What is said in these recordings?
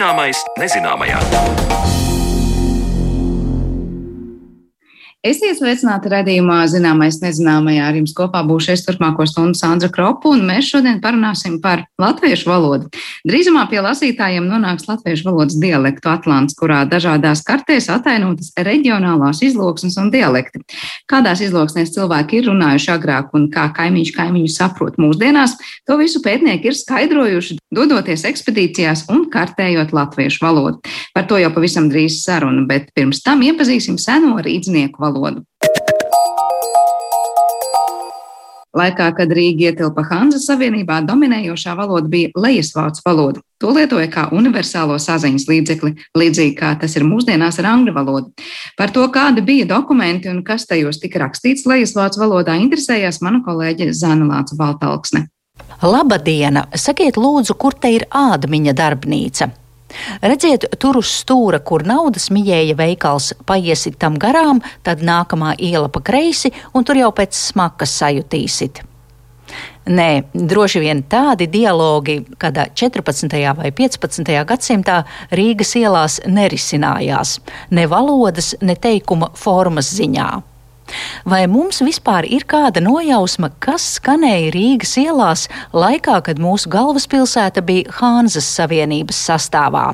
Zināmais nezināmajā. Esiet sveicināti redzējumā, zināmais nezināmajā. Ar jums kopā būšu es turpmāko stundu Sandra Kropu, un mēs šodien parunāsim par latviešu valodu. Drīzumā pie lasītājiem nonāks latviešu valodas dialektu atlants, kurā dažādās kartēs atainotas reģionālās izloksnes un dialekti. Kādās izloksnēs cilvēki ir runājuši agrāk un kā kaimiņš kaimiņu saprot mūsdienās, to visu pētnieki ir skaidrojuši, dodoties ekspedīcijās un kartējot latviešu valodu. Par to jau pavisam drīz saruna, bet pirms tam iepazīsim seno rīdznieku valodu valodu. Laikā, kad Rīga ietilpa Hanzas Savienībā, dominējošā valoda bija lejasvācu valoda. To lietoja kā universālo saziņas līdzekli, līdzīgi kā tas ir mūsdienās ar angļu valodu. Par to, kādi bija dokumenti un kas tajos tika rakstīts lejasvācu valodā, interesējās mana kolēģe Zana Lāca Baltalksne. Labadiena! Sakiet, lūdzu, kur te ir ādmiņa darbnīca? Redziet, tur uz stūra, kur naudas mijēja veikals, paiesit tam garām, tad nākamā iela pa kreisi, un tur jau pēc smakas sajutīsit. Nē, droši vien tādi dialogi, kad 14. vai 15. gadsimtā Rīgas ielās nerisinājās ne valodas, ne teikuma formas ziņā. Vai mums vispār ir kāda nojausma, kas skanēja Rīgas ielās laikā, kad mūsu galvaspilsēta bija Hānzas Savienības sastāvā?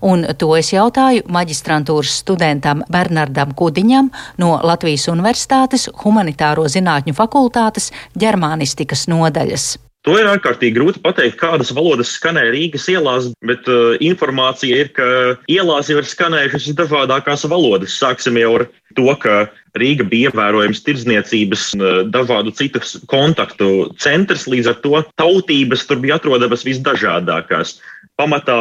Un to es jautāju maģistrantūras studentam Bernardam Kudiņam no Latvijas Universitātes Humanitāro zinātņu fakultātes ģermānistikas nodaļas. To ir ārkārtīgi grūti pateikt, kādas valodas skanēja Rīgas ielās, bet uh, informācija ir, ka ielās jau ir skanējušas dažādākās valodas. Sāksim jau ar to, ka Rīga bija ievērojams tirdzniecības un uh, dažādu citu kontaktu centrs, līdz ar to tautības tur bija atrodamas visdažādākās. Pamatā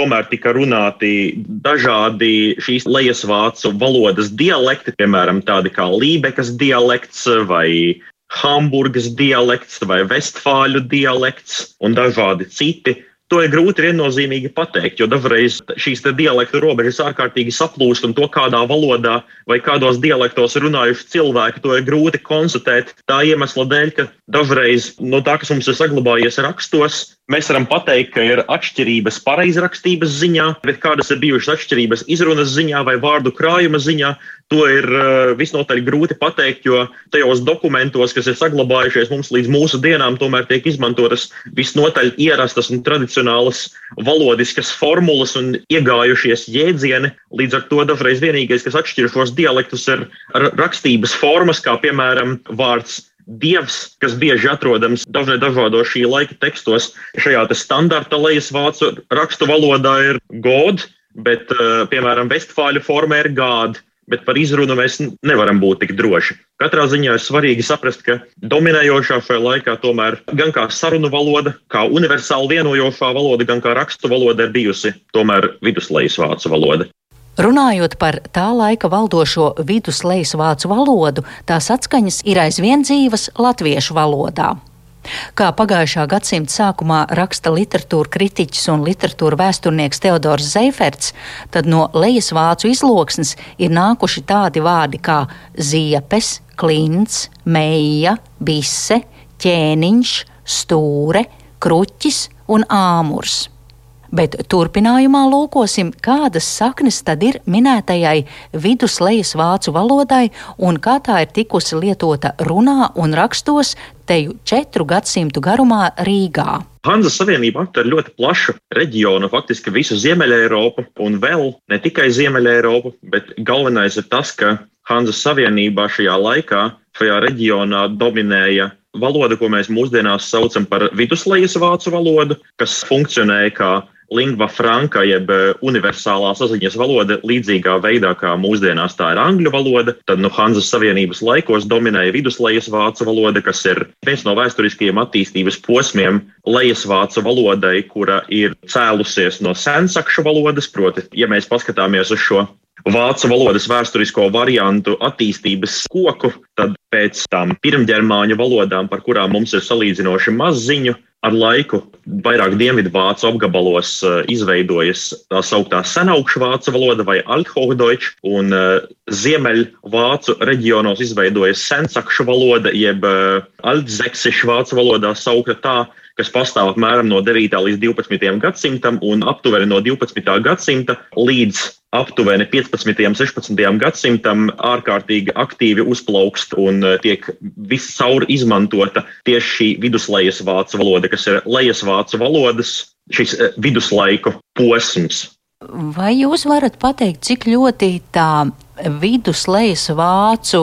tomēr tika runāti dažādi šīs lejasvācu valodas dialekti, piemēram, tādi kā Lībekas dialekts vai Hamburgas dialekts vai Vestfāļu dialekts un dažādi citi. To ir grūti viennozīmīgi pateikt, jo dažreiz šīs dialektu robežas ārkārtīgi saplūst, un to, kādā valodā vai kādos dialektos runājuši cilvēki, to ir grūti konstatēt. Tā iemesla dēļ, ka dažreiz no tā, kas mums ir saglabājies rakstos, Mēs varam pateikt, ka ir atšķirības pareizrakstības ziņā, bet kādas ir bijušas atšķirības izrunas ziņā vai vārdu krājuma ziņā, to ir uh, visnotaļ grūti pateikt, jo tajos dokumentos, kas ir saglabājušies mums līdz mūsu dienām, tomēr tiek izmantotas visnotaļ ierastas un tradicionālas valodiskas formulas un iegājušies jēdzieni. Līdz ar to dažreiz vienīgais, kas atšķir šos dialektus, ir rakstības formas, kā piemēram vārds dievs, kas bieži atrodams dažādos šī laika tekstos. Šajā te standarta lejas vācu rakstu valodā ir god, bet, eh, piemēram, vestfāļu formā ir gād. Bet par izrunu mēs nevaram būt tik droši. Katrā ziņā ir svarīgi saprast, ka dominējošā šajā laikā tomēr gan kā sarunu valoda, kā universāli vienojošā valoda, gan kā rakstu valoda ir bijusi tomēr viduslejas vācu valoda. Runājot par tā laika valdošo viduslejas vācu valodu, tās atskaņas ir aizvien dzīvas latviešu valodā. Kā pagājušā gadsimta sākumā raksta literatūra kritiķis un literatūra vēsturnieks Teodors Zeiferts, tad no lejas vācu izloksnes ir nākuši tādi vārdi kā ziepes, klints, meija, bise, ķēniņš, stūre, kruķis un āmurs. Bet turpinājumā lūkosim, kādas saknes tad ir minētajai viduslejas vācu valodai un kā tā ir tikusi lietota runā un rakstos teju četru gadsimtu garumā Rīgā. Hanzas Savienība aptver ļoti plašu reģionu, faktiski visu Ziemeļa Eiropu un vēl ne tikai Ziemeļa Eiropu, bet galvenais ir tas, ka Hanzas Savienībā šajā laikā, šajā reģionā dominēja valoda, ko mēs mūsdienās saucam par viduslejas vācu valodu, kas funkcionēja kā lingva franka, jeb eh, universālā saziņas valoda, līdzīgā veidā kā mūsdienās tā ir angļu valoda. Tad nu, Hanzas Savienības laikos dominēja viduslejas vācu valoda, kas ir viens no vēsturiskajiem attīstības posmiem lejas vācu valodai, kura ir cēlusies no sensakšu valodas. Proti, ja mēs paskatāmies uz šo vācu valodas vēsturisko variantu attīstības koku, tad pēc tam pirmģermāņu valodām, par kurām mums ir salīdzinoši maz ziņu, ar laiku vairāk dienvidvācu apgabalos uh, izveidojas tā sauktā senaugšu vācu valoda vai althochdeutsch, un uh, ziemeļvācu reģionos izveidojas sensakšu valoda, jeb uh, altzeksišu vācu valodā saukta tā, kas pastāv apmēram no 9. līdz 12. gadsimtam un aptuveni no 12. gadsimta līdz aptuveni 15. un 16. gadsimtam ārkārtīgi aktīvi uzplaukst un eh, tiek viscaur izmantota tieši šī viduslejas vācu valoda, kas ir lejas vācu valodas šis eh, viduslaiku posms. Vai jūs varat pateikt, cik ļoti tā viduslejas vācu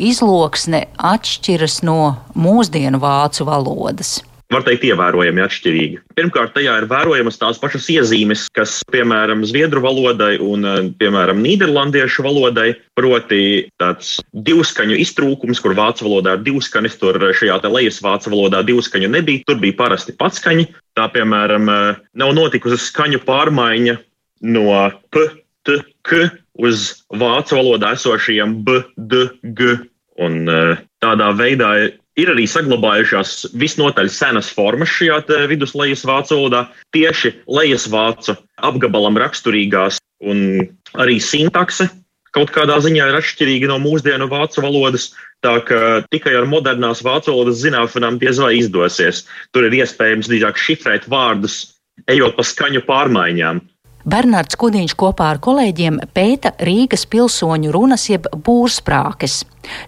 izloksne atšķiras no mūsdienu vācu valodas? Var teikt, ievērojami atšķirīgi. Pirmkārt, tajā ir vērojamas tās pašas iezīmes, kas, piemēram, zviedru valodai un, eh, piemēram, nīderlandiešu valodai, proti tāds divskaņu iztrūkums, kur vācu valodā ir divskaņas, tur šajā te lejas vācu valodā divskaņu nebija, tur bija parasti patskaņi. Tā, piemēram, eh, nav notikusi skaņu pārmaiņa no p, t, k uz vācu valodā esošajiem b, d, g. Un eh, tādā veidā ir arī saglabājušās visnotaļ senas formas šajā viduslejas vācu valodā, tieši lejas vācu apgabalam raksturīgās, un arī sintakse kaut kādā ziņā ir atšķirīga no mūsdienu vācu valodas. Tā ka tikai ar modernās vācu valodas zināšanām diez vai izdosies. Tur ir iespējams drīzāk šifrēt vārdus, ejot pa skaņu pārmaiņām. Bernards Kudiņš kopā ar kolēģiem pēta Rīgas pilsoņu runas jeb būrsprākes.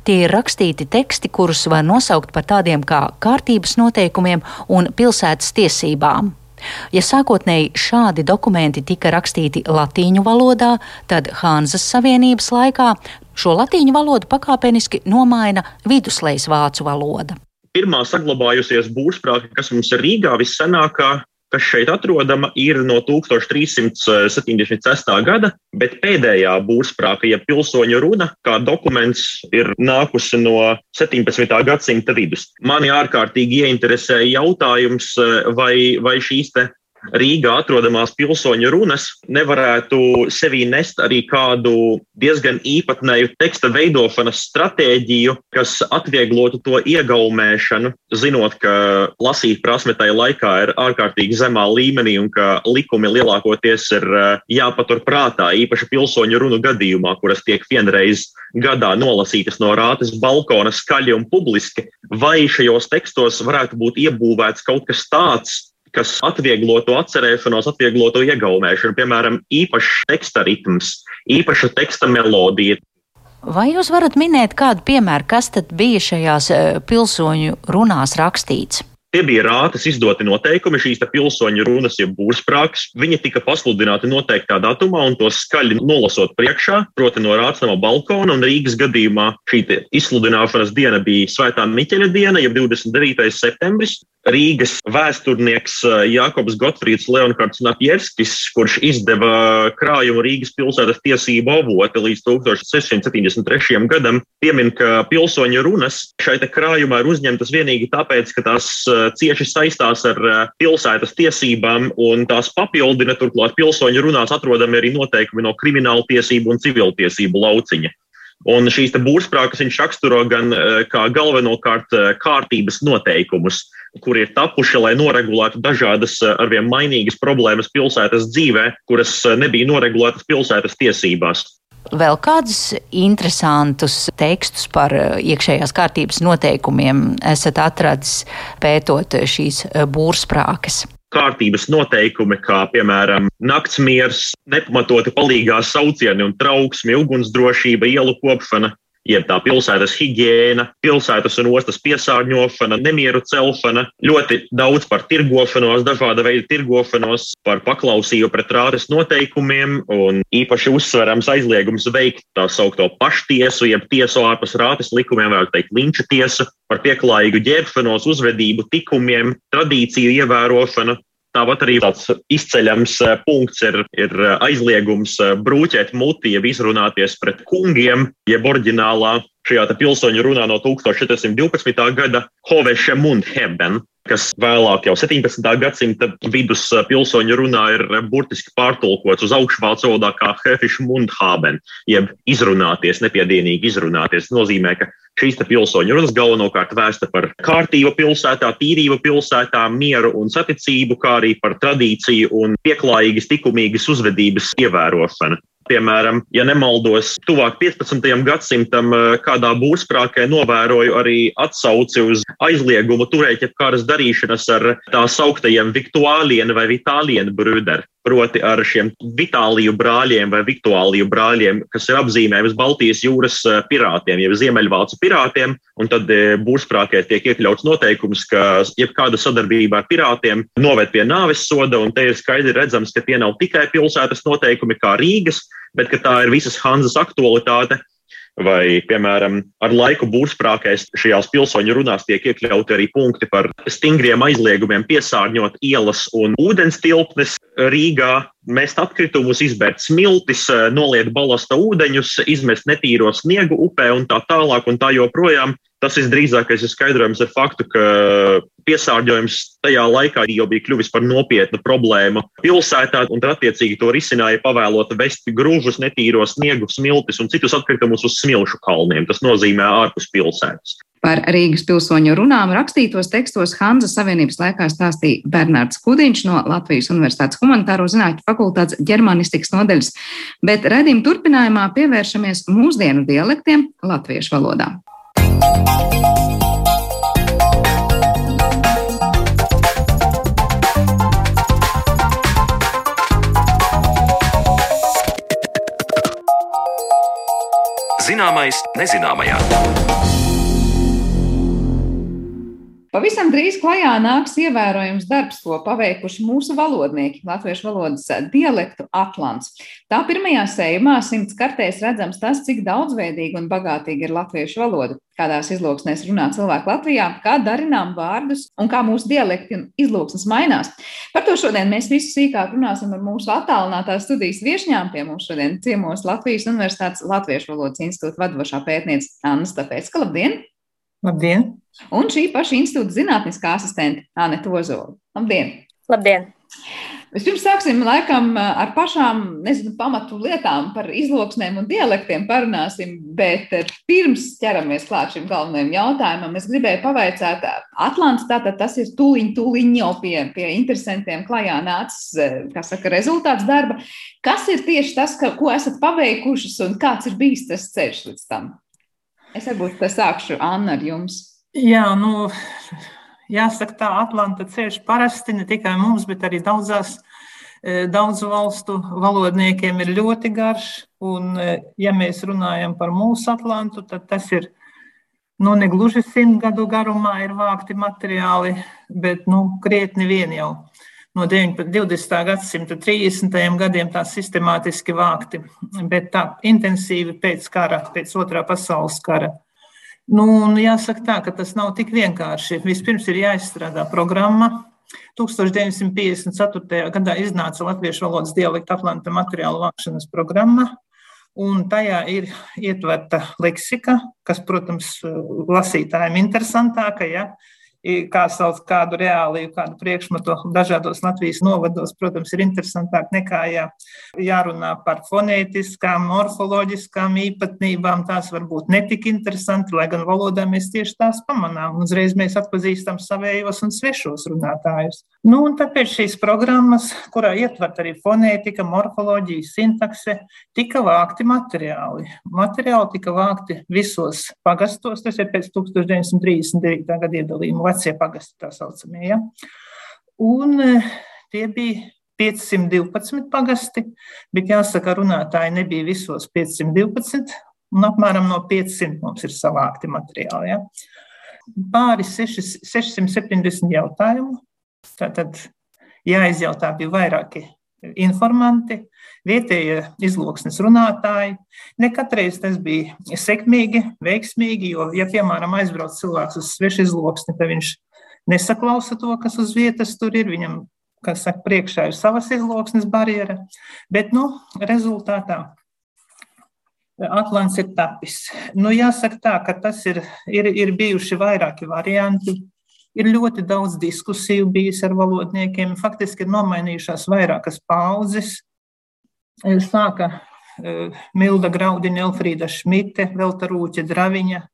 Tie ir rakstīti teksti, kurus var nosaukt par tādiem kā kārtības noteikumiem un pilsētas tiesībām. Ja sākotnēji šādi dokumenti tika rakstīti latīņu valodā, tad Hānzas Savienības laikā šo latīņu valodu pakāpeniski nomaina viduslejas vācu valoda. Pirmā saglabājusies būrsprāka, kas mums ir Rīgā vissenākā, kas šeit atrodama, ir no 1376. gada, bet pēdējā būrsprāka, ja pilsoņu runa, kā dokuments, ir nākusi no 17. gadsimta vidus. Mani ārkārtīgi ieinteresēja jautājums, vai, vai šīs te Rīgā atrodamās pilsoņu runas nevarētu sevī nest arī kādu diezgan īpatnēju teksta veidošanas stratēģiju, kas atvieglotu to iegaumēšanu, zinot, ka lasīt prasme tajā laikā ir ārkārtīgi zemā līmenī un ka likumi lielākoties ir eh, jāpatur prātā, īpaši pilsoņu runu gadījumā, kuras tiek vienreiz gadā nolasītas no rātes balkona skaļi un publiski, vai šajos tekstos varētu būt iebūvēts kaut kas tāds, kas atvieglotu atcerēšanos, atvieglotu iegaumēšanu, piemēram, īpašs teksta ritms, īpaša teksta melodija. Vai jūs varat minēt kādu piemēru, kas tad bija šajās eh, pilsoņu runās rakstīts? Tie bija rātas izdoti noteikumi, šīs pilsoņu runas, jeb būrsprāks. Viņi tika pasludināti noteiktā datumā un tos skaļi nolasot priekšā, proti no rātsnama balkona. Un Rīgas gadījumā šī izsludināšanas diena bija Svētā Miķeļa diena, jeb 29. septembris. Rīgas vēsturnieks eh, Jākobs Gotfrīds Leonhards Napjevskis, kurš izdeva krājumu Rīgas pilsētas tiesību avoti līdz 1673. gadam, piemin, ka pilsoņu runas šai krājumā ir uzņemtas vienīgi tāpēc, ka tās eh, cieši saistās ar eh, pilsētas tiesībām un tās papildina. Turklāt pilsoņu runās atrodami arī noteikumi no krimināla tiesību un civiltiesību lauciņa. Un šīs būrsprākas viņš raksturo gan eh, kā galvenokārt eh, kārtības noteikumus, kuri ir tapuši, lai noregulētu dažādas arvien mainīgas problēmas pilsētas dzīvē, kuras nebija noregulētas pilsētas tiesībās. Vēl kādus interesantus tekstus par eh, iekšējās kārtības noteikumiem esat atradis pētot šīs eh, būrsprākas? Kārtības noteikumi, kā piemēram naktsmiers, nepamatoti palīgā saucieni un trauksmi, ugunsdrošība, ielu kopšana, jeb tā pilsētas higiēna, pilsētas un ostas piesārņošana, nemieru celšana, ļoti daudz par tirgošanos, dažāda veida tirgošanos, par paklausību pret rādes noteikumiem un īpaši uzsverams aizliegums veikt tā saukto paštiesu, jeb tiesu ārpus rādes likumiem, vēl teikt linča tiesu, par pieklājīgu ģērbšanos, uzvedību, tikumiem, tradīciju ievērošanu, Tāpat arī tāds izceļams eh, punkts ir, ir eh, aizliegums eh, brūķēt muti, jeb izrunāties pret kungiem, jeb oriģinālā šajā pilsoņu runā no 1412. gada Hoveša Mundheben, kas vēlāk jau 17. gadsimta vidus pilsoņu runā ir burtiski pārtulkots uz augšvācu valodā kā Hefiša Mundhaben, jeb izrunāties, nepiedienīgi izrunāties. Tas nozīmē, ka Šīs pilsoņu runas galvenokārt vēsta par kārtību pilsētā, tīrību pilsētā, mieru un saticību, kā arī par tradīciju un pieklājīgas, likumīgas uzvedības ievērošanu. Piemēram, ja nemaldos, tuvāk 15. gadsimtam kādā būvsprākē novēroju arī atsauci uz aizliegumu turēt jebkādas darīšanas ar tā sauktajiem viktuālienu vai vitālienu brūderi proti ar šiem Vitāliju brāļiem vai Viktuāliju brāļiem, kas ir apzīmējums Baltijas jūras eh, pirātiem, jeb Ziemeļvācu pirātiem, un tad eh, būrsprākē tiek iekļauts noteikums, ka jebkāda sadarbība ar pirātiem noved pie nāves soda, un te ir skaidri redzams, ka tie nav tikai pilsētas noteikumi kā Rīgas, bet ka tā ir visas Hanzas aktualitāte, vai, piemēram, ar laiku būrsprākēs šajās pilsoņu runās tiek iekļauti arī punkti par stingriem aizliegumiem piesārņot ielas un ūdens tilpnes Rīgā, mest atkritumus, izbērt smiltis, noliet balasta ūdeņus, izmest netīro sniegu upē un tā tālāk un tā joprojām. Tas visdrīzākais ir skaidrojams ar faktu, ka piesārņojums tajā laikā jau bija kļuvis par nopietnu problēmu pilsētā, un tad attiecīgi to risināja pavēlot vest grūžus, netīro sniegu, smiltis un citus atkritumus uz smilšu kalniem. Tas nozīmē ārpus pilsētas. Par Rīgas pilsoņu runām rakstītos tekstos Hanza Savienības laikā stāstīja Bernārds Kudiņš no Latvijas Universitātes humanitāro zinātņu fakultātes ģermanistikas nodeļas, bet redzījuma turpinājumā pievēršamies mūsdienu dialektiem latviešu valodā. Zināmais nezināmajā. Pavisam drīz klajā nāks ievērojams darbs, ko paveikuši mūsu valodnieki, latviešu valodas dialektu atlants. Tā pirmajā sējumā simts kartēs redzams tas, cik daudzveidīga un bagātīga ir latviešu valoda, kādās izloksnēs runā cilvēki Latvijā, kā darinām vārdus un kā mūsu dialekti un izloksnes mainās. Par to šodien mēs visu sīkāk runāsim ar mūsu attālinātās studijas viešņām. Pie mums šodien ciemos Latvijas Universitātes Latviešu valodas institūta vadošā pētniece Anna Stafēcka. Labdien! Labdien! Un šī paša institūta zinātniskā asistente Anita Ozola. Labdien! Labdien! Vispirms sāksim laikam ar pašām, nezinu, pamatu lietām par izloksnēm un dialektiem parunāsim, bet pirms ķeramies klāt šim galvenajam jautājumam, es gribēju pavaicāt, Atlants tātad tas ir tūliņ, tūliņ jau pie, pie interesantiem klajā nācis, kā saka, rezultāts darba. Kas ir tieši tas, ka, ko esat paveikušas un kāds ir bijis tas ceļš līdz tam? Es varbūt sākšu Anna ar jums. Jā, nu, jāsaka, tā Atlanta ceļš parasti ne tikai mums, bet arī daudzās, e, daudzu valstu valodniekiem ir ļoti garš. Un, e, ja mēs runājam par mūsu Atlantu, tad tas ir nu, ne gluži simt gadu garumā ir vākti materiāli, bet nu, krietni vien jau no 20. gadsimta 30. gadiem tā sistemātiski vākti, bet tā intensīvi pēc kara, pēc otrā pasaules kara. Nu, jāsaka tā, ka tas nav tik vienkārši. Vispirms ir jāizstrādā programma. 1954. gadā iznāca Latviešu valodas dialekta atlanta materiālu vākšanas programma, un tajā ir ietverta leksika, kas, protams, lasītājiem interesantāka, ja, kā sauc kādu reāliju, kādu priekšmetu dažādos Latvijas novados, protams, ir interesantāk nekā jā, jārunā par fonētiskām, morfoloģiskām īpatnībām. Tās var būt netik interesanti, lai gan valodā mēs tieši tās pamanām. Uzreiz mēs atpazīstam savējos un svešos runātājus. Nu, un tāpēc šīs programmas, kurā ietvert arī fonētika, morfoloģija, sintakse, tika vākti materiāli. Materiāli tika vākti visos pagastos, tas ir pēc 1939. gada iedalījuma vecie pagasti tā saucamie. Ja? Un e, tie bija 512 pagasti, bet jāsaka, runātāji nebija visos 512, un apmēram no 500 mums ir savākti materiāli. Ja? Pāri 6, 670 jautājumu. Tātad jāizjautā bija vairāki informanti, vietējie izloksnes runātāji. Ne katreiz tas bija sekmīgi, veiksmīgi, jo, ja, piemēram, aizbrauc cilvēks uz svešu izloksni, tad viņš nesaklausa to, kas uz vietas tur ir. Viņam, kas saka, priekšā ir savas izloksnes barjera, bet, nu, rezultātā Atlants ir tapis. Nu, jāsaka tā, ka tas ir, ir, ir bijuši vairāki varianti. Ir ļoti daudz diskusiju bijis ar valodniekiem. Faktiski ir nomainījušās vairākas paudzes. Sāka e, Milda Graudiņa, Elfrīda Šmite, Velta Rūķa Draviņa.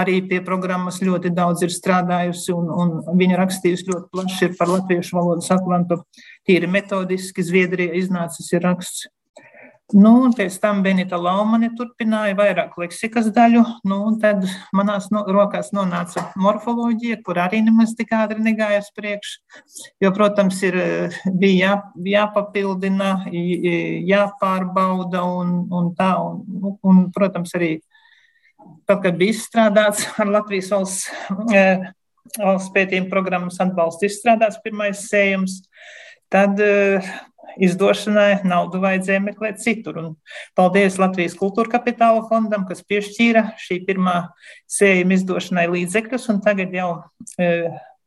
Arī pie programmas ļoti daudz ir strādājusi, un, un viņa rakstījusi ļoti plaši par latviešu valodas atlantu. Tīri metodiski Zviedrija iznācis ir raksts. Nu, un pēc tam Benita Laumane turpināja vairāk leksikas daļu, nu, un tad manās no, rokās nonāca morfoloģija, kur arī nemaz tik ātri negāja uz priekšu, jo, protams, ir, bija jā, jāpapildina, jāpārbauda un, un tā, un, un, protams, arī tad, kad bija izstrādāts ar Latvijas valsts, eh, valsts pētījuma programmas atbalstu izstrādāts pirmais sējums, tad izdošanai naudu vajadzēja meklēt citur. Un paldies Latvijas kultūra kapitāla fondam, kas piešķīra šī pirmā sējuma izdošanai līdzekļus, un tagad jau e,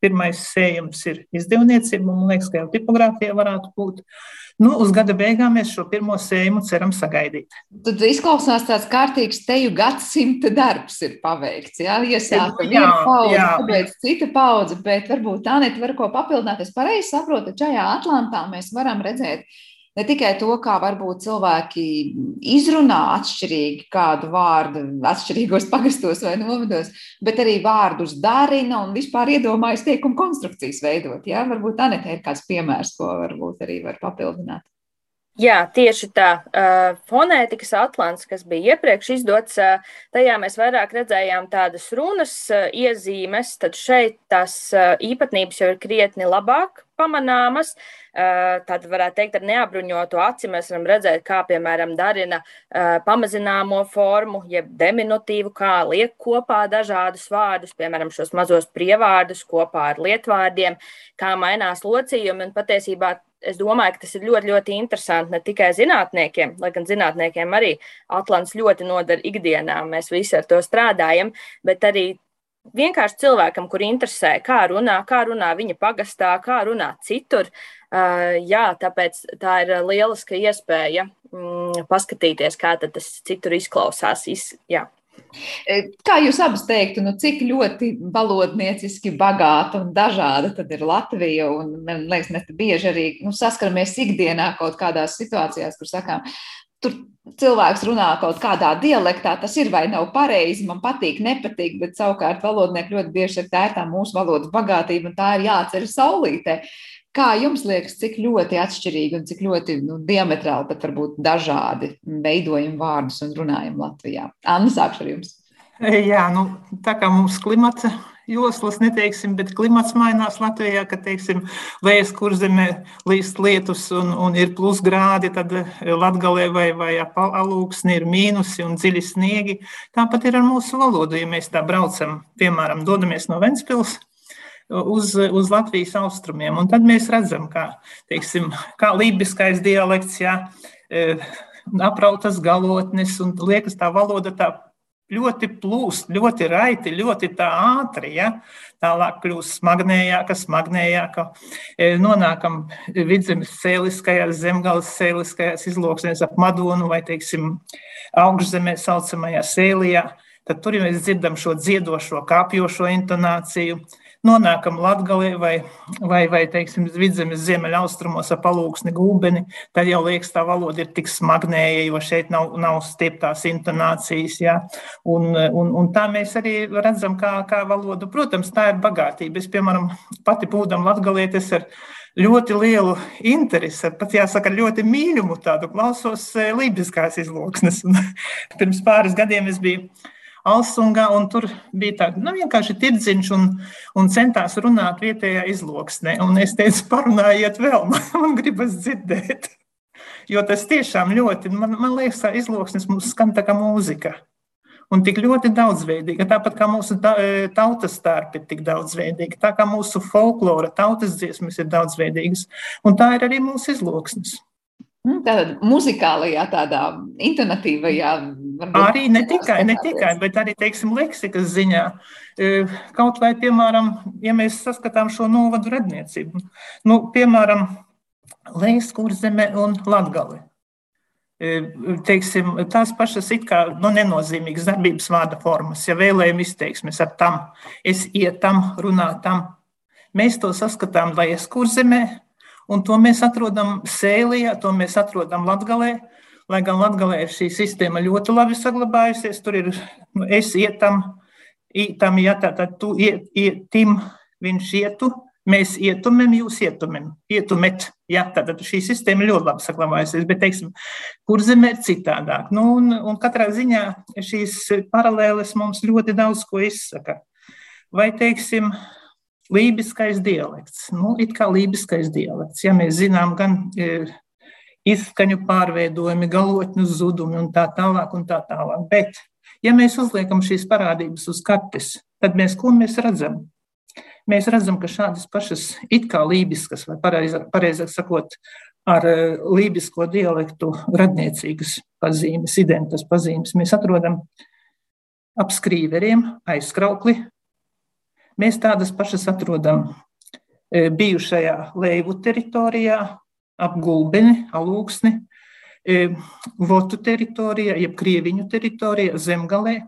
pirmais sējums ir izdevniecība, un man liekas, ka jau tipogrāfija varētu būt. Nu, uz gada beigām mēs šo pirmo sējumu ceram sagaidīt. Tad izklausās tāds kārtīgs teju gadsimta darbs ir paveikts. Jā, iesāka viena paudze, pabeidz cita paudze, bet varbūt tā net var ko papildināt. Es pareizi saprotu, ka šajā Atlantā mēs varam redzēt ne tikai to, kā varbūt cilvēki izrunā atšķirīgi kādu vārdu, atšķirīgos pagastos vai novados, bet arī vārdus darina un vispār iedomājas teikumu konstrukcijas veidot. Ja? Varbūt tā ir kāds piemērs, ko varbūt arī var papildināt. Jā, tieši tā. Fonētikas atlants, kas bija iepriekš izdots, tajā mēs vairāk redzējām tādas runas iezīmes, tad šeit tās īpatnības jau ir krietni labāk pamanāmas. Tad varētu teikt, ar neapbruņotu aci mēs varam redzēt, kā piemēram darina pamazināmo formu, jeb diminutīvu, kā liek kopā dažādus vārdus, piemēram, šos mazos prievārdus kopā ar lietvārdiem, kā mainās locījumi un patiesībā es domāju, ka tas ir ļoti, ļoti interesanti ne tikai zinātniekiem, lai gan zinātniekiem arī Atlants ļoti nodara ikdienā, mēs visi ar to strādājam, bet arī vienkārši cilvēkam, kur interesē, kā runā, kā runā viņa pagastā, kā runā citur. Jā, tāpēc tā ir lieliska iespēja mm, paskatīties, kā tas citur izklausās. Iz, jā. E, kā jūs abas teiktu, nu, cik ļoti valodnieciski bagāta un dažāda tad ir Latvija? Un, man liekas, mēs bieži arī nu, saskaramies ikdienā kaut kādās situācijās, kur sakām, tur cilvēks runā kaut kādā dialektā, tas ir vai nav pareizi, man patīk, nepatīk, bet savukārt valodnieki ļoti bieži ir tā, tā mūsu valodas bagātība, un tā ir jāceļ saulītē. Kā jums liekas, cik ļoti atšķirīgi un cik ļoti nu, diametrāli pat varbūt dažādi veidojam vārdus un runājam Latvijā? Anna, sākšu ar jums. Jā, nu, tā kā mums klimata joslas neteiksim, bet klimats mainās Latvijā, kad, teiksim, vējas kurzemē līst lietus un, un ir plus grādi, tad latgalē vai, vai alūksni ir mīnusi un dziļi sniegi. Tāpat ir ar mūsu valodu, ja mēs tā braucam, piemēram, dodamies no Ventspils uz, uz Latvijas austrumiem. Un tad mēs redzam, kā, teiksim, kā lībiskais dialekts, jā, e, aprautas galotnes, un liekas, tā valoda tā ļoti plūst, ļoti raiti, ļoti tā ātri. Ja? Tālāk kļūst smagnējāka, smagnējāka. E, nonākam vidzemes cēliskajās, zemgājas cēliskajās izloksnēs ap Madonu vai, teiksim, augšzemē saucamajā sēlijā. Tad tur mēs dzirdam šo dziedošo, kāpjošo intonāciju nonākam Latgalē vai, vai, vai teiksim, vidzemes ziemeļaustrumos ap palūksni gūbeni, tad jau liekas, tā valoda ir tik smagnēja, jo šeit nav, nav stieptās intonācijas. Ja? Un, un, un tā mēs arī redzam, kā, kā valoda, protams, tā ir bagātība. Es, piemēram, pati būdam latgalietis ar ļoti lielu interesi, pat jāsaka, ļoti mīļumu tādu klausos eh, lībiskās izloksnes. Un pirms pāris gadiem es biju Alsungā, un tur bija tā, nu, vienkārši tirdziņš un, un centās runāt vietējā izloksnē. Un es teicu, parunājiet vēl, man, man gribas dzirdēt. Jo tas tiešām ļoti, man, man liekas, tā izloksnes mums skan tā kā mūzika. Un tik ļoti daudzveidīga, tāpat kā mūsu e, tautas stārpi ir tik daudzveidīga, tā kā mūsu folklora, tautas dziesmas ir daudzveidīgas, un tā ir arī mūsu izloksnes. Nu, Tātad muzikālajā, tādā intonatīvajā. Arī ne tikai, ne tikai, bet arī, teiksim, leksikas ziņā. Kaut vai, piemēram, ja mēs saskatām šo novadu redniecību, nu, piemēram, Lejas kurzeme un Latgali. Teiksim, tās pašas it kā nu, nenozīmīgas darbības vārda formas, ja vēlējam izteiksmes ar tam, es ietam, runātam. Mēs to saskatām Lejas kurzemē, Un to mēs atrodam Sēlijā, to mēs atrodam Latgalē. Lai gan Latgalē ir šī sistēma ļoti labi saglabājusies, tur ir nu, es ietam, tam, ja tā tad tu iet, ietim, viņš ietu, mēs ietumem, jūs ietumem, ietumet, Ja, tātad šī sistēma ļoti labi saglabājusies, bet, teiksim, kur zemē ir citādāk. Nu, un, un katrā ziņā šīs paralēles mums ļoti daudz ko izsaka. Vai, teiksim, lībiskais dialekts. Nu, it kā lībiskais dialekts. Ja mēs zinām gan e, izskaņu pārveidojumi, galotņu zudumi un tā tālāk un tā tālāk. Bet, ja mēs uzliekam šīs parādības uz kartes, tad mēs ko mēs redzam? Mēs redzam, ka šādas pašas it kā lībiskas, vai pareizāk, pareizāk sakot, ar e, lībisko dialektu radniecīgas pazīmes, identitātes pazīmes mēs atrodam ap skrīveriem, aizkraukli, Mēs tādas pašas atrodam e, bijušajā Leivu teritorijā, ap Gulbeni, Alūksni, e, Votu teritorijā, jeb Krieviņu teritorijā, Zemgalē.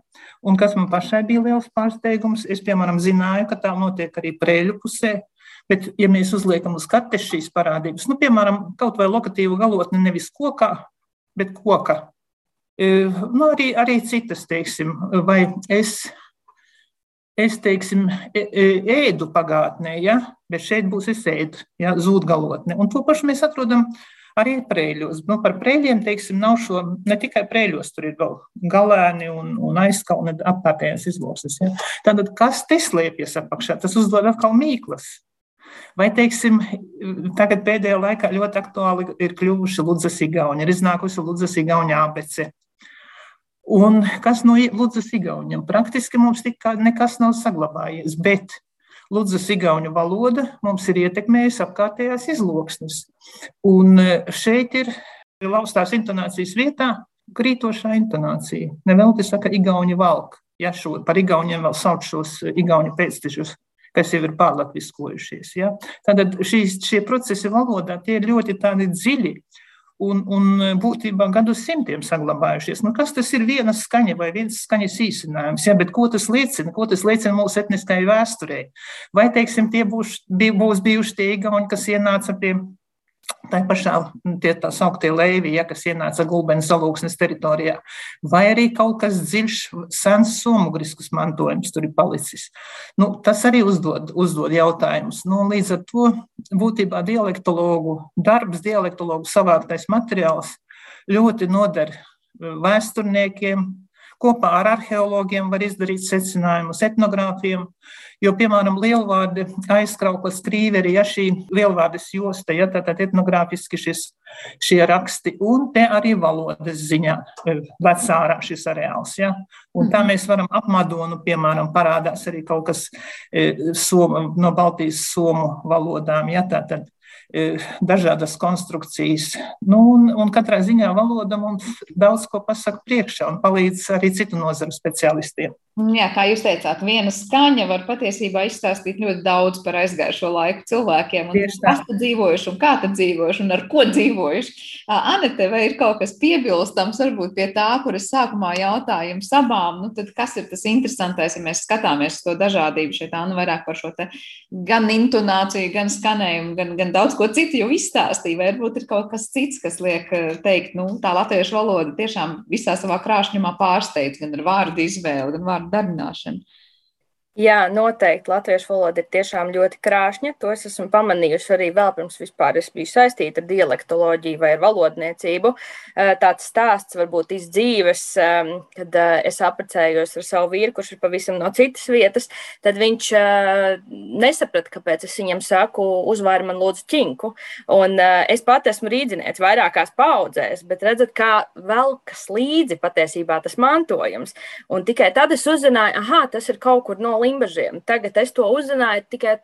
Un kas man pašai bija liels pārsteigums, es, piemēram, zināju, ka tā notiek arī Prēļu pusē, bet, ja mēs uzliekam uz kartes šīs parādības, nu, piemēram, kaut vai lokatīvu galotni nevis kokā, bet koka, e, nu, arī, arī citas, teiksim, vai es es teiksim, ēdu pagātnē, ja? bet šeit būs es ēdu, ja? zūd galotne. Un to pašu mēs atrodam arī prēļos. Nu, par prēļiem, teiksim, nav šo, ne tikai prēļos, tur ir vēl galēni un, un aizkalni apkārtējās izloses. Ja? Tātad, kas te slēpjas apakšā, tas uzdod atkal mīklas. Vai, teiksim, tagad pēdējā laikā ļoti aktuāli ir kļuvuši Ludzas Igauni, ir iznākusi Ludzas Igauni abece. Un kas no Ludzas Igauniem? Praktiski mums tikā nekas nav saglabājies, bet Ludzas Igauņu valoda mums ir ietekmējusi apkārtējās izloksnes. Un e, šeit ir laustās intonācijas vietā krītošā intonācija. Nevelti saka Igauņu valk. Ja šo, par Igauniem vēl sauc šos Igauņu pēctečus kas jau ir pārlatviskojušies. Ja? Tātad šīs, šie procesi valodā tie ir ļoti dziļi, un, un būtībā gadu simtiem saglabājušies. Nu, kas tas ir viena skaņa vai viens skaņas īsinājums? Ja, ko tas liecina? Ko tas liecina mūsu etniskajai vēsturei? Vai, teiksim, tie būs, būs bijuši tie igauni, kas ienāca pie Tā pašā tie tā sauktie lēvi, ja, kas ienāca Gulbenes salūksnes teritorijā, vai arī kaut kas dziļš, sens somugrisks mantojums tur ir palicis. Nu, tas arī uzdod, uzdod jautājumus. Nu, līdz ar to būtībā dialektologu darbs, dialektologu savāktais materiāls ļoti noder vēsturniekiem, Kopā ar arheologiem var izdarīt secinājumus, etnogrāfiem, jo, piemēram, lielvārdi aizkrauklas krīveri, ja šī lielvārdas josta, ja tātad etnogrāfiski šis, šie raksti, un te arī valodas ziņā e, vecārā šis areāls, ja. Un tā mēs varam apmadonu, piemēram, parādās arī kaut kas e, somu, no Baltijas somu valodām, ja tātad dažādas konstrukcijas. Nu, un, un katrā ziņā valoda mums daudz ko pasaka priekšā un palīdz arī citu nozaru speciālistiem. Jā, kā jūs teicāt, viena skaņa var patiesībā izstāstīt ļoti daudz par aizgājušo laiku cilvēkiem. Kas tur dzīvojuši un kā tur dzīvojuši un ar ko dzīvojuši. Anete, vai ir kaut kas piebilstams varbūt pie tā, kuras sākumā jautājumu sabām? Nu, tad kas ir tas interesantais, ja mēs skatāmies to dažādību šeit, Anna, vairāk par šo te gan intonāciju, gan skanējumu, gan, gan daudz ko citu jau izstāstīja. Vai varbūt ir kaut kas cits, kas liek teikt, nu, tā latviešu valoda tiešām visā savā krāšņumā pārsteidz gan ar vārdu izvēli, gan vārdu darbināšanu. Jā, noteikti latviešu valoda ir tiešām ļoti krāšņa. To es esmu pamanījusi arī vēl pirms vispār es biju saistīta ar dialektoloģiju vai ar valodniecību. Tāds stāsts varbūt iz dzīves, kad es apprecējos ar savu vīru, kurš ir pavisam no citas vietas, tad viņš nesaprata, kāpēc es viņam saku, uzvāri man lūdzu ķinku. Un es pat esmu rīdzinieks vairākās paudzēs, bet redzat, kā velkas līdzi patiesībā tas mantojums. Un tikai tad es uzzināju, aha, tas ir kaut kur no limbažiem. Tagad es to uzzināju tikai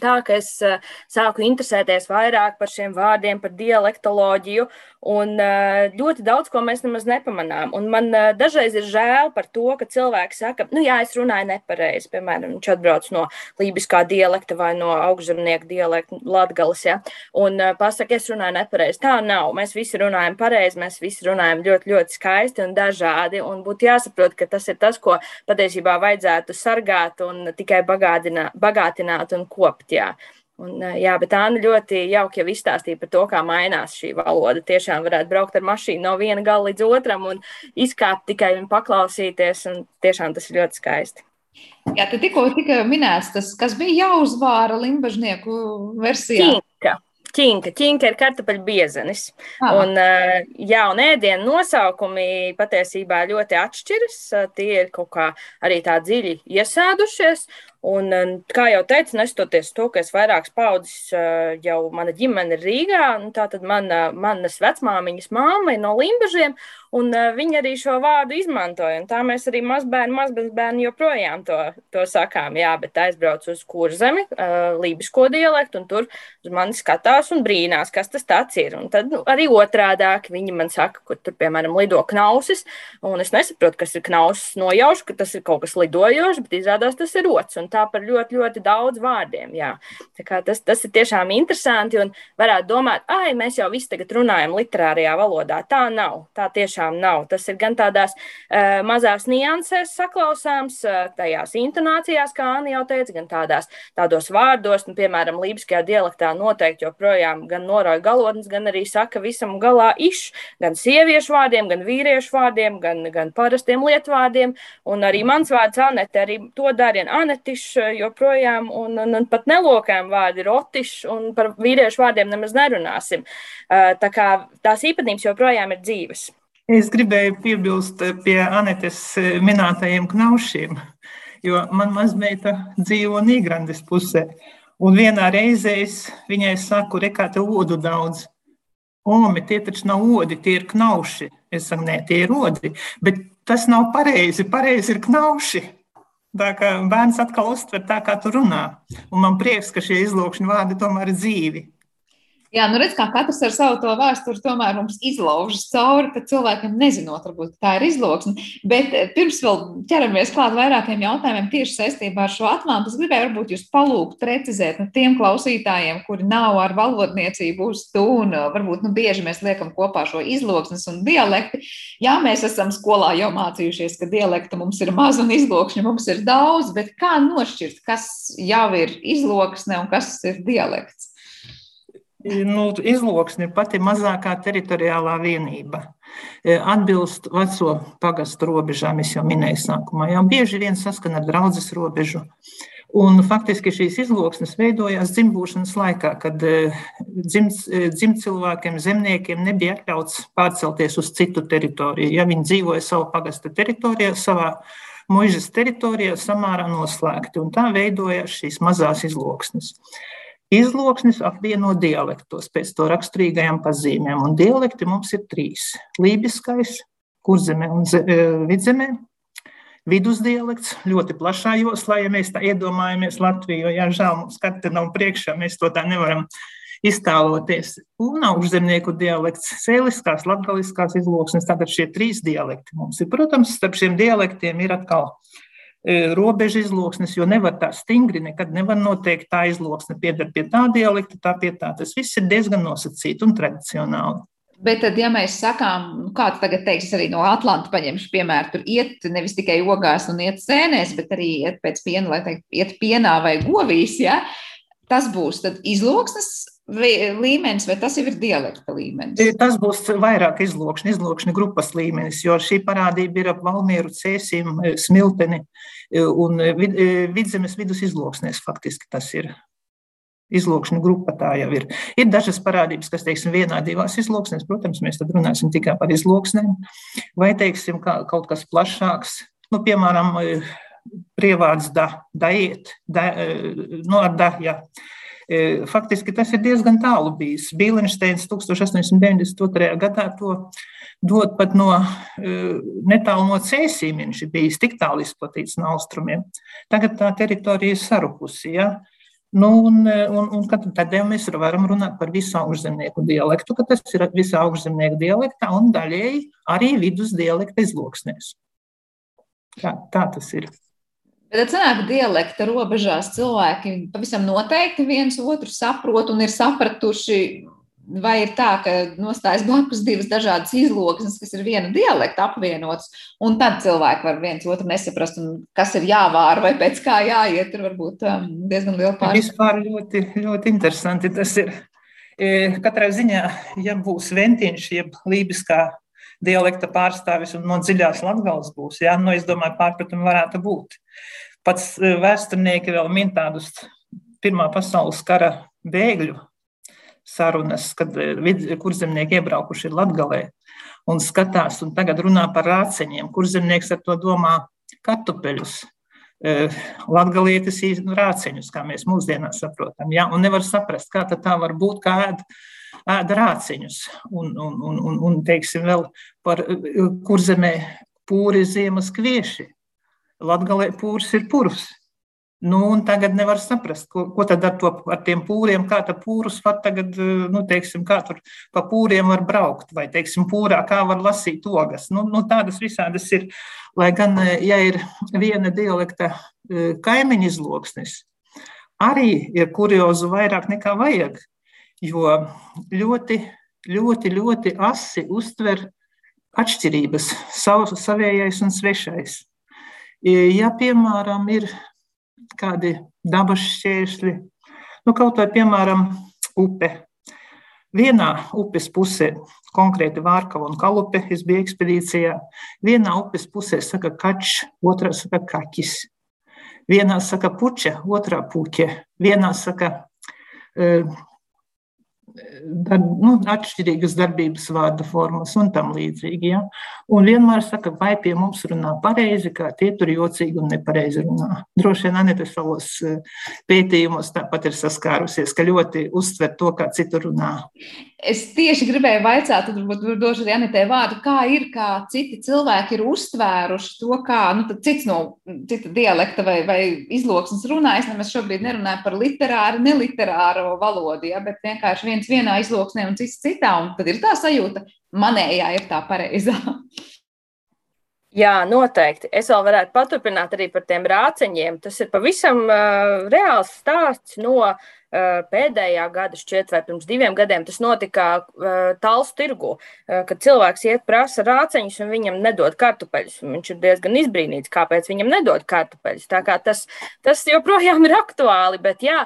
tā, ka es eh, sāku interesēties vairāk par šiem vārdiem, par dialektoloģiju, un eh, ļoti daudz ko mēs nemaz nepamanām. Un man eh, dažreiz ir žēl par to, ka cilvēki saka, nu jā, es runāju nepareizi, piemēram, viņš atbrauc no lībiskā dialekta vai no augšzemnieku dialekta latgalas, ja, un pasaka, es runāju nepareizi. Tā nav. Mēs visi runājam pareizi, mēs visi runājam ļoti, ļoti skaisti un dažādi, un būtu jāsaprot, ka tas ir tas, ko patiesībā vajadzētu sargāt sargāt un tikai bagātināt, bagātināt un kopt. Jā. Un, jā, bet Anna ļoti jauki jau izstāstīja par to, kā mainās šī valoda. Tiešām varētu braukt ar mašīnu no viena gala līdz otram un izkāpt tikai un paklausīties. Un tiešām tas ir ļoti skaisti. Jā, te tikko tika minēts tas, kas bija jāuzvāra limbažnieku versijā. Cinka. Ķinka. Ķinka ir kartupeļu biezenis. Ah. Un, jā, un ēdienu nosaukumi patiesībā ļoti atšķiras. Tie ir kaut kā arī tā dziļi iesēdušies. Un, kā jau teicu, nestoties to, ka es vairākas paudzes jau mana ģimene ir Rīgā, nu, tā tad mana, manas vecmāmiņas māma ir no Limbažiem, un viņi arī šo vārdu izmantoja. Tā mēs arī mazbērni, mazbērni joprojām to, to sakām. Jā, bet aizbrauc uz kurzemi, lībisko dialektu, un tur uz mani skatās un brīnās, kas tas ir. Un tad nu, arī otrādāk viņi man saka, kur tur, piemēram, lido knausis, un es nesaprotu, kas ir knausis, nojaušu, ka tas ir kaut kas lidojošs, bet izrādās tas ir rots. Un tā par ļoti, ļoti daudz vārdiem. Tas, tas ir tiešām interesanti un varētu domāt, ah, mēs jau visi tagad runājam literārajā valodā. Tā nav, tā tiešām nav. Tas ir gan tādās uh, mazās niansēs saklausāms, uh, tajās intonācijās, kā Anna jau teica, gan tādās, tādos vārdos, nu, piemēram, lībiskajā dialektā noteikti joprojām gan norauj galotnes, gan arī saka visam galā iš, gan sieviešu vārdiem, gan vīriešu vārdiem, gan, gan parastiem lietvārdiem, un arī mans vārds Anete arī to dara, Anetiš, rotišs eh, joprojām, un, un, un pat nelokām vārdi rotišs, un par vīriešu vārdiem nemaz nerunāsim. Eh, tā kā tās īpatnības joprojām ir dzīves. Es gribēju piebilst pie Anetes eh, minētajiem knaušiem, jo man mazmeita dzīvo Nīgrandes pusē. Un vienā reizē es viņai saku, re, kā te odu daudz. Omi, tie taču nav odi, tie ir knauši. Es saku, nē, tie ir odi. Bet tas nav pareizi. Pareizi ir knauši. Tā kā bērns atkal uztver tā, kā tu runā. Un man prieks, ka šie izlūkšņu vārdi tomēr ir dzīvi. Jā, nu redz, kā katrs ar savu to vēsturi tomēr mums izlaužas cauri, tad cilvēkam nezinot, varbūt tā ir izloksne. Bet eh, pirms vēl ķeramies klāt vairākiem jautājumiem tieši saistībā ar šo Atlantu, es gribēju varbūt jūs palūgt precizēt nu, tiem klausītājiem, kuri nav ar valodniecību uz to, un varbūt nu, bieži mēs liekam kopā šo izloksnes un dialekti. Jā, mēs esam skolā jau mācījušies, ka dialekta mums ir maz un izlokšņu mums ir daudz, bet kā nošķirt, kas jau ir izloksne un kas ir dialekts? Nu, izloksne ir pati mazākā teritoriālā vienība. E, atbilst veco pagastu robežām, es jau minēju sākumā. Jau bieži vien saskana ar draudzes robežu. Un faktiski šīs izloksnes veidojās dzimbūšanas laikā, kad e, dzimt, e, zemniekiem nebija atļauts pārcelties uz citu teritoriju. Ja viņi dzīvoja savā pagasta teritorijā, savā muižas teritorijā, samārā noslēgti, un tā veidojās šīs mazās izloksnes. Izloksnis apvieno dialektos pēc to raksturīgajām pazīmēm, un dialekti mums ir trīs - lībiskais, kurzemē un e, vidzemē. Vidusdialekts ļoti plašā joslā, ja mēs tā iedomājamies Latviju, jo, žēl, mums katra nav priekšā, mēs to tā nevaram iztēloties. Un augšzemnieku dialekts, sēliskās, latgaliskās izloksnes, tātad šie trīs dialekti mums ir. Protams, starp šiem dialektiem ir atkal E, robežu izloksnes, jo nevar tā stingri, nekad nevar noteikt, tā izloksne pieder pie tā dialekta, tā pie tā. Tas viss ir diezgan nosacīti un tradicionāli. Bet tad, ja mēs sakām, nu, kāds tagad teiks, arī no Atlanta paņemšu piemēru, tur iet nevis tikai ogās un iet sēnēs, bet arī iet pēc piena, lai teikt, iet pienā vai govīs, ja? tas būs tad izloksnes līmenis, vai tas jau ir dialekta līmenis? Tas būs vairāk izlokšņa, izlokšņa grupas līmenis, jo šī parādība ir ap Valmieru, Cēsim, Smilteni un vid, vidzemes vidus izloksnēs faktiski tas ir. Izlūkšana grupa tā jau ir. Ir dažas parādības, kas, teiksim, vienā, divās izlūksnēs, protams, mēs tad runāsim tikai par izlūksnēm, vai, teiksim, kaut kas plašāks, nu, piemēram, prievārds da, daiet, da, no ar da, jā. Ja E, faktiski tas ir diezgan tālu bijis. Bīlensteins 1892. gadā to dod pat no e, netālu no cēsīm. Viņš ir bijis tik tālu izplatīts no austrumiem. Tagad tā teritorija ir sarukusi. Ja? Nu, un, e, un, un tad jau mēs varam runāt par visu augšzemnieku dialektu, ka tas ir visā augšzemnieku dialektā un daļēji arī vidus dialekta izloksnēs. Tā, tā tas ir. Bet tad sanāk, dialekta robežās cilvēki pavisam noteikti viens otru saprot un ir sapratuši, vai ir tā, ka nostājas blakus divas dažādas izloksnes, kas ir viena dialekta apvienotas, un tad cilvēki var viens otru nesaprast, kas ir jāvāra vai pēc kā jāiet, tur varbūt um, diezgan liela pārējais. Vispār ļoti, ļoti interesanti tas ir. E, katrā ziņā, ja būs ventiņš, jeb lībiskā dialekta pārstāvis un no dziļās latgales būs, jā, nu, es domāju, pārpratumi varētu būt. Pats vēsturnieki vēl min tādus Pirmā pasaules kara bēgļu sarunas, kad kurzemnieki iebraukuši ir Latgalē un skatās un tagad runā par rāceņiem. Kurzemnieks ar to domā kartupeļus. Latgalietis īstenībā rāceņus, kā mēs mūsdienās saprotam. Ja? Un nevar saprast, kā tā var būt, kā ēd, ēd rāciņus. Un, un, un, un, un teiksim vēl par kurzemē pūri ziemas kvieši. Latgalē pūrs ir purvs. Nu, tagad nevar saprast, ko, ko tad ar, to, ar tiem pūriem, kā tā pūrus var tagad, nu, teiksim, kā tur pa pūriem var braukt, vai, teiksim, pūrā, kā var lasīt ogas. Nu, nu, tādas visādas ir, lai gan, ja ir viena dialekta e, kaimiņu izloksnis, arī ir kuriozu vairāk nekā vajag, jo ļoti, ļoti, ļoti asi uztver atšķirības, savu, savējais un svešais. Ja, piemēram, ir kādi dabas šķēršļi. Nu, kaut vai, piemēram, upe. Vienā upes pusē, konkrēti Vārkava un Kalupe, es biju ekspedīcijā. Vienā upes pusē saka kačs, otrā saka kaķis. Vienā saka puķa, otrā puķe. Vienā saka uh, dar, nu, atšķirīgas darbības vārdu formas un tam līdzīgi. Ja? Un vienmēr saka, vai pie mums runā pareizi, kā tie tur jocīgi un nepareizi runā. Droši vien Anita savos eh, pētījumos tāpat ir saskārusies, ka ļoti uztver to, kā citur runā. Es tieši gribēju vaicāt, tad varbūt došu arī Anitē vārdu, kā ir, kā citi cilvēki ir uztvēruši to, kā nu, cits no cita dialekta vai, vai izloksnes runā. Es nemaz šobrīd nerunāju par literāru, neliterāru valodu, ja, bet vienkārši viens vienā izloksnē un cits citā. Un tad ir tā sajūta, manējā ir tā pareizā. Jā, noteikti. Es vēl varētu paturpināt arī par tiem rāceņiem. Tas ir pavisam uh, reāls stāsts no uh, pēdējā gada, šķiet, vai pirms diviem gadiem, tas notika uh, tāls tirgu, uh, kad cilvēks iet prasa rāceņus un viņam nedod kartupeļus. Viņš ir diezgan izbrīnīts, kāpēc viņam nedod kartupeļus. Tā kā tas, tas joprojām ir aktuāli, bet jā,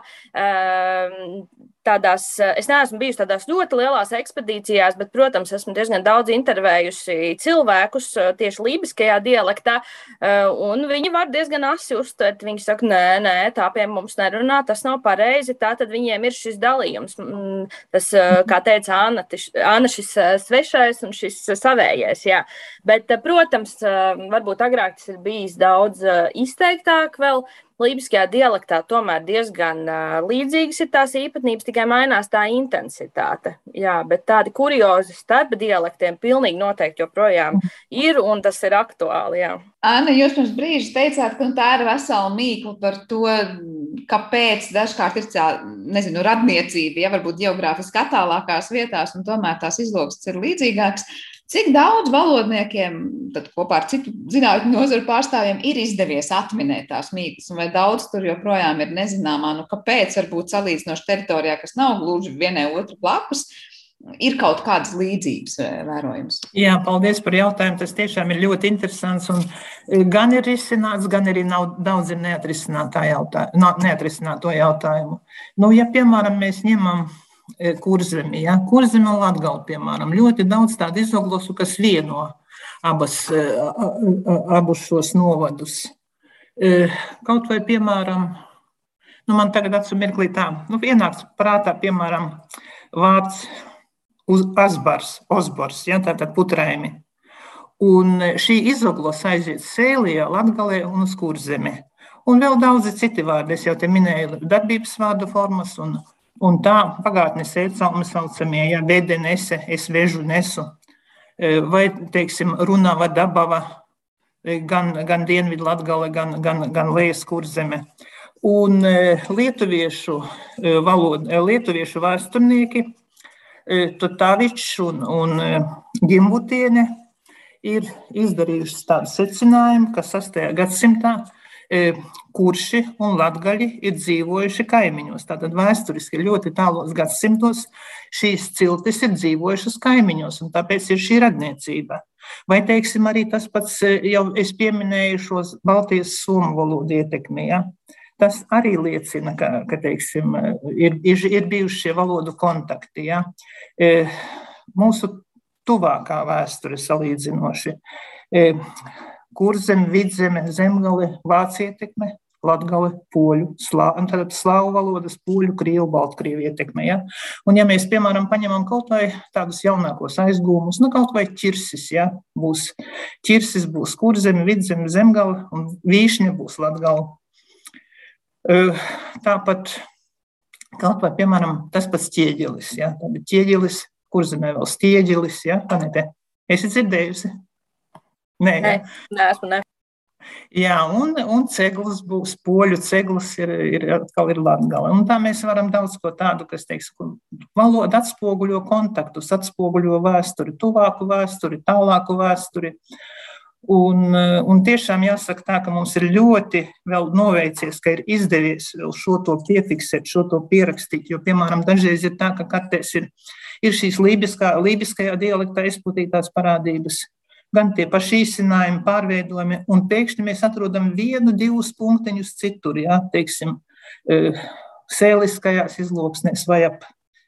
tādās, es neesmu bijusi tādās ļoti lielās ekspedīcijās, bet, protams, esmu diezgan daudz intervējusi cilvēkus tieši lībiskajā dialektā, un viņi var diezgan asi uztvert. Viņi saka, nē, nē, tā pie mums nerunā, tas nav pareizi. Tā tad viņiem ir šis dalījums. Tas, kā teica Anna, Anna šis svešais un šis savējais. Jā. Bet, protams, varbūt agrāk tas ir bijis daudz izteiktāk vēl. Lībiskajā dialektā tomēr diezgan uh, līdzīgas ir tās īpatnības, tikai mainās tā intensitāte. Jā, bet tādi kuriozi starp dialektiem pilnīgi noteikti joprojām ir, un tas ir aktuāli. Jā. Anna, jūs pirms brīža teicāt, ka tā ir vesela mīkla par to, kāpēc dažkārt ir tā, nezinu, radniecība, ja varbūt geogrāfiski attālākās vietās, un tomēr tās izloksnes ir līdzīgākas. Cik daudz valodniekiem, tad kopā ar citu zinātņu nozaru pārstāvjiem, ir izdevies atminēt tās mīklas, vai daudz tur joprojām ir nezināmā, nu kāpēc varbūt salīdzinoši teritorijā, kas nav gluži vienai otru blakus, ir kaut kādas līdzības eh, vērojams. Jā, paldies par jautājumu. Tas tiešām ir ļoti interesants. Eh, gan ir izsināts, gan arī nav daudz. Neatrisināto jautājumu. Nu, ja, piemēram, mēs ņemam E, kurzemi. Ja? Kurzeme un Latgala, piemēram, ļoti daudz tādu izoglosu, kas vieno abas, e, abus šos novadus. E, kaut vai, piemēram, nu man tagad acu mirklī tā, nu ienāks prātā, piemēram, vārds uz asbars, osbors, ja, tātad putrēmi. Un šī izoglos aiziet sēlijā, latgalē un uz kurzemi. Un vēl daudzi citi vārdi, es jau te minēju darbības vārdu formas un Un tā pagātnes ēcalmi saucamie, ja vede nese, es vežu nesu, e, vai, teiksim, runava dabava, e, gan, gan Dienvidu Latgale, gan, gan, gan Lejas kurzeme. Un e, lietuviešu valoda, lietuviešu vēsturnieki, Tatāvičs un, un Gimbutiene ir izdarījuši tādu secinājumu, ka 6. gadsimtā kurši un latgaļi ir dzīvojuši kaimiņos. Tātad vēsturiski ļoti tālos gadsimtos šīs ciltis ir dzīvojušas kaimiņos, un tāpēc ir šī radniecība. Vai, teiksim, arī tas pats, e, jau es pieminēju šos Baltijas somu valodu ietekmi, ja? tas arī liecina, ka, ka teiksim, ir, ir, ir bijuši šie valodu kontakti. Ja? E, mūsu tuvākā vēsture salīdzinoši kurzeme, vidzeme, zemgale, vācu ietekme, latgale, poļu, slā, slāvu valodas, poļu, krievu, baltkrievu ietekme. Ja? Un ja mēs, piemēram, paņemam kaut vai tādus jaunākos aizgūmus, nu kaut vai ķirsis, ja? būs ķirsis, būs kurzeme, vidzeme, zemgale un vīšņa būs latgale. Tāpat kaut vai, piemēram, tas pats ķieģelis, ja? ķieģelis, kurzemē vēl stieģelis, ja? Panete. Esi dzirdējusi? Nē, Nē, neesmu. Ne. Jā, un, un ceglas būs, poļu ceglas ir, ir atkal ir latgala. Un tā mēs varam daudz ko tādu, kas, teiks, valoda atspoguļo kontaktus, atspoguļo vēsturi, tuvāku vēsturi, tālāku vēsturi. Un, un tiešām jāsaka tā, ka mums ir ļoti vēl noveicies, ka ir izdevies vēl šo to piefiksēt, šo to pierakstīt, jo, piemēram, dažreiz ir tā, ka kartēs ir, ir šīs lībiskā, lībiskajā dialektā izplatītās parādības, gan tie paši īsinājumi, pārveidojumi, un pēkšņi mēs atrodam vienu, divus punktiņus citur, jā, teiksim, e, sēliskajās izloksnēs vai ap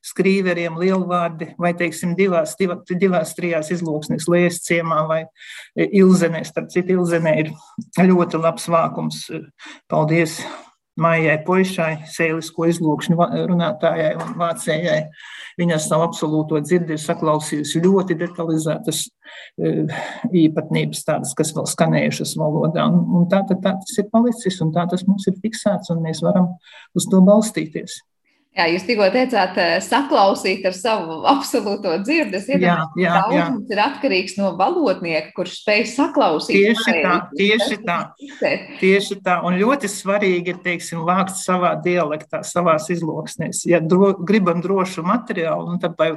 skrīveriem lielvārdi, vai, teiksim, divās, divā, divās trijās izloksnēs, lēs ciemā vai e, ilzenē, starp citu, ilzenē ir ļoti labs vākums. Paldies! Mājai Poišai, sēlisko izlūkšņu runātājai un vācējai. Viņa savu absolūto dzirdēju, saklausījusi ļoti detalizētas eh, īpatnības, tādas, kas vēl skanējušas valodā. Un, un tā, tā, tā tas ir palicis, un tā tas mums ir fiksēts, un mēs varam uz to balstīties. Jā, jūs tikko teicāt, eh, saklausīt ar savu absolūto dzirdi. Es iedomājos, ka daudz ir atkarīgs no valodnieka, kurš spēj saklausīt. Tieši tā, tieši tā, tieši tā. Un ļoti svarīgi ir, teiksim, vākt savā dialektā, savās izloksnēs. Ja dro, gribam drošu materiālu, tad vai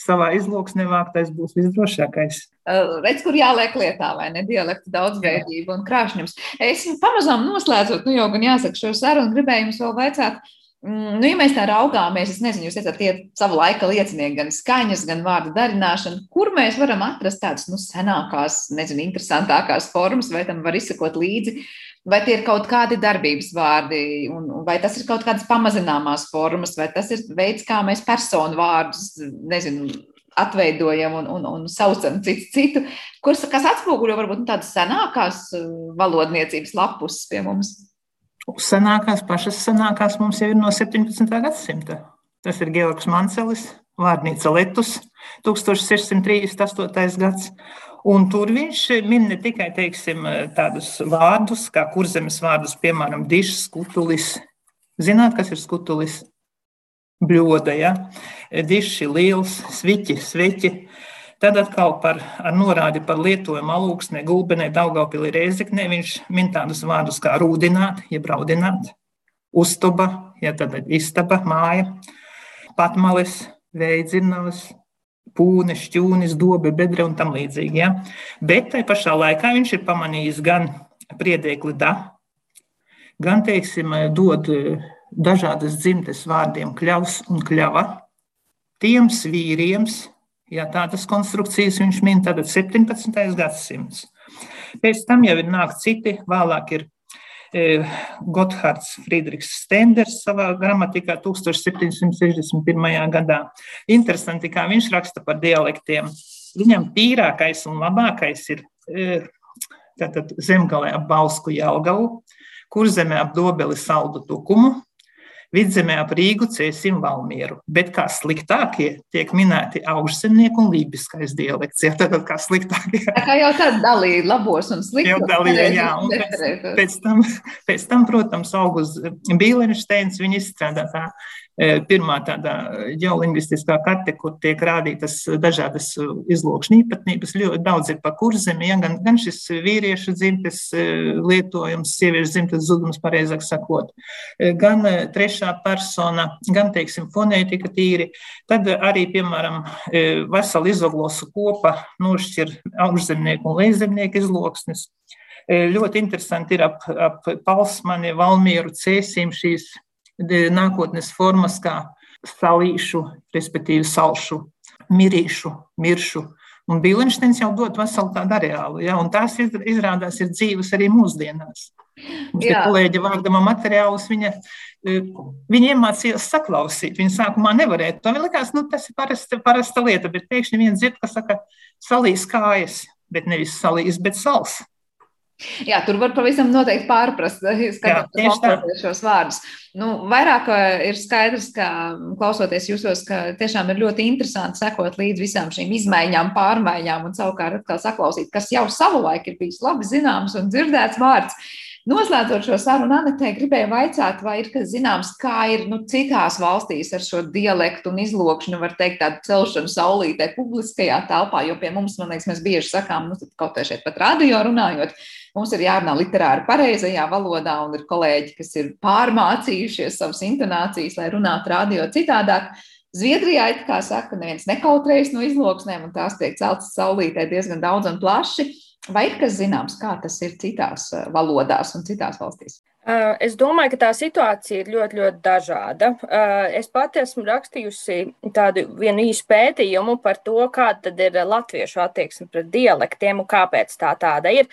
savā izloksnē vāktais būs visdrošākais. Uh, redz, kur jāliek lietā, vai ne? Dialekta daudzveidība un krāšņums. Es pamazām noslēdzot, nu jau gan jāsaka šo sarunu, gribēju jums vēl vaicāt, nu, ja mēs tā raugāmies, es nezinu, jūs esat tie savu laika liecinieki, gan skaņas, gan vārdu darināšana, kur mēs varam atrast tādas nu, senākās, nezinu, interesantākās formas, vai tam var izsekot līdzi, vai tie ir kaut kādi darbības vārdi, un, vai tas ir kaut kādas pamazināmās formas, vai tas ir veids, kā mēs personu vārdus, nezinu, atveidojam un, un, un saucam citu citu, kurs, kas atspoguļo varbūt nu, tādas senākās uh, valodniecības lapus pie mums. Senākās, pašas senākās mums jau ir no 17. gadsimta. Tas ir Georgs Mancelis, Vārnīca Letus, 1638. gads. Un tur viņš min ne tikai teiksim, tādus vārdus, kā kurzemes vārdus, piemēram, dišs, skutulis. Zināt, kas ir skutulis? Bļoda, ja? diši, liels, sviķi, sveķi. Tad atkal par norādi par lietojumu alūksnē, gulbenē, Daugavpilī reizeknē viņš min tādus vārdus kā rūdināt, jeb raudināt, uztuba, ja tad istaba, māja, patmales, veidzirnavas, pūne, šķūnis, dobe, bedre un tam līdzīgi. Ja? Bet tai pašā laikā viņš ir pamanījis gan priedēkli da, gan, teiksim, dod dažādas dzimtes vārdiem kļavs un kļava, tiem vīriems, Ja tādas konstrukcijas viņš min, tad 17. gadsimts. Pēc tam jau ir nāk citi, vēlāk ir e, Gotthards Friedrichs Stenders savā gramatikā 1761. gadā. Interesanti, kā viņš raksta par dialektiem. Viņam tīrākais un labākais ir e, tātad zemgalē ap Balsku Jelgavu, kur zemē ap Dobeli saldu tukumu, Vidzemē ap Rīgu cēsim Valmieru, bet kā sliktākie tiek minēti augšzemnieku un lībiskais dialekts. Jā, tad kā sliktākie. Tā kā jau tāda dalīja labos un sliktos. Jau dalīja, jā. Un pēc, pēc, tam, pēc tam, protams, Augusts Bīlenšteins viņa izstrādā tā pirmā tāda ģeolingvistiskā karte, kur tiek rādītas dažādas izlūkšņu īpatnības. Ļoti daudz ir pa kurzemi, ja, gan, gan šis vīriešu dzimtes e, lietojums, sieviešu dzimtes zudums, pareizāk sakot, e, gan trešā persona, gan, teiksim, fonētika tīri. Tad arī, piemēram, vesela izoglosu kopa nošķir augšzemnieku un lejzemnieku izloksnes. Ļoti interesanti ir ap, ap Palsmani, Valmieru, Cēsīm šīs nākotnes formas, kā salīšu, respektīvi salšu, mirīšu, miršu. Un Bīlensteins jau dod veselu tādu areālu, ja, un tās izrādās ir dzīves arī mūsdienās. Mums ir kolēģi vākdama materiālus, viņa, e, viņa iemācījās saklausīt. Viņa sākumā nevarēja. To viņa likās, nu, tas ir parasta, parasta lieta, bet pēkšņi viens dzird, kas saka, salīs kājas, bet nevis salīs, bet sals. Jā, tur var pavisam noteikti pārprast, skatoties šos vārdus. Nu, vairāk ir skaidrs, ka klausoties jūsos, ka tiešām ir ļoti interesanti sekot līdz visām šīm izmaiņām, pārmaiņām un savukārt atkal saklausīt, kas jau savulaik ir bijis labi zināms un dzirdēts vārds. Noslēdzot šo sarunu, Anitē, gribēju vaicāt, vai ir kas zināms, kā ir nu, citās valstīs ar šo dialektu un izlokšanu, var teikt, tādu celšanu saulītē publiskajā telpā, jo pie mums, man liekas, mēs bieži sakām, nu, kaut kā šeit pat radio runājot, mums ir jārunā literāri pareizajā valodā, un ir kolēģi, kas ir pārmācījušies savas intonācijas, lai runātu radio citādāk. Zviedrijā, kā saka, neviens nekautrējas no izloksnēm, un tās tiek celtas saulītē diezgan daudz un plaši. Vai ir kas zināms, kā tas ir citās eh, valodās un citās valstīs? Es domāju, ka tā situācija ir ļoti, ļoti dažāda. Es pati esmu rakstījusi tādu vienu īsu pētījumu par to, kāda ir latviešu attieksme pret dialektiem un kāpēc tā tāda ir.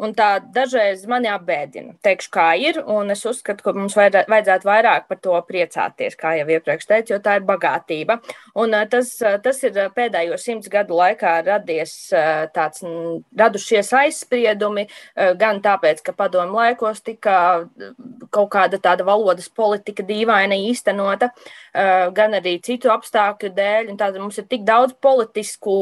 Un tā dažreiz mani apbēdina. Teikšu, kā ir, un es uzskatu, ka mums vajadzētu vairāk par to priecāties, kā jau iepriekš teicu, jo tā ir bagātība. Un tas, tas ir pēdējo simts gadu laikā radies tāds, radušies aizspriedumi, gan tāpēc, ka padomu laikos tika kaut kāda tāda valodas politika dīvaina īstenota, gan arī citu apstākļu dēļ. Tāda mums ir tik daudz politisku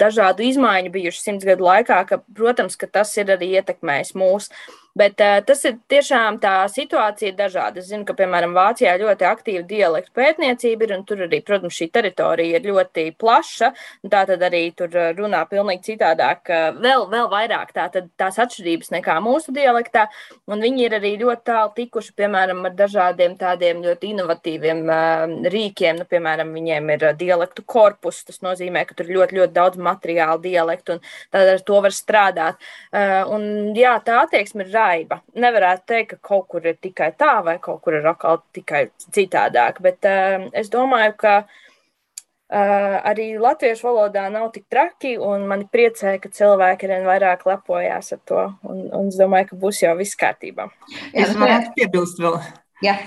dažādu izmaiņu bijuši simts gadu laikā, ka, protams, ka tas ir arī ietekmējis mūs. Bet uh, tas ir tiešām tā situācija dažāda. Es zinu, ka, piemēram, Vācijā ļoti aktīva dialektu pētniecība ir, un tur arī, protams, šī teritorija ir ļoti plaša. Tā tad arī tur runā pilnīgi citādāk, vēl, vēl vairāk tā, tad, tās atšķirības nekā mūsu dialektā. Un viņi ir arī ļoti tālu tikuši, piemēram, ar dažādiem tādiem ļoti inovatīviem uh, rīkiem. Nu, piemēram, viņiem ir dialektu korpus. Tas nozīmē, ka tur ir ļoti, ļoti daudz materiālu dialektu, un tad ar to var strādāt. Uh, un, jā, tā attieksme ir raiba. Nevarētu teikt, ka kaut kur ir tikai tā, vai kaut kur ir atkal tikai citādāk. Bet uh, es domāju, ka uh, arī latviešu valodā nav tik traki, un man priecē, ka cilvēki arvien vairāk lepojās ar to. Un, un es domāju, ka būs jau viss kārtībā. Es varētu piebilst vēl. Ja.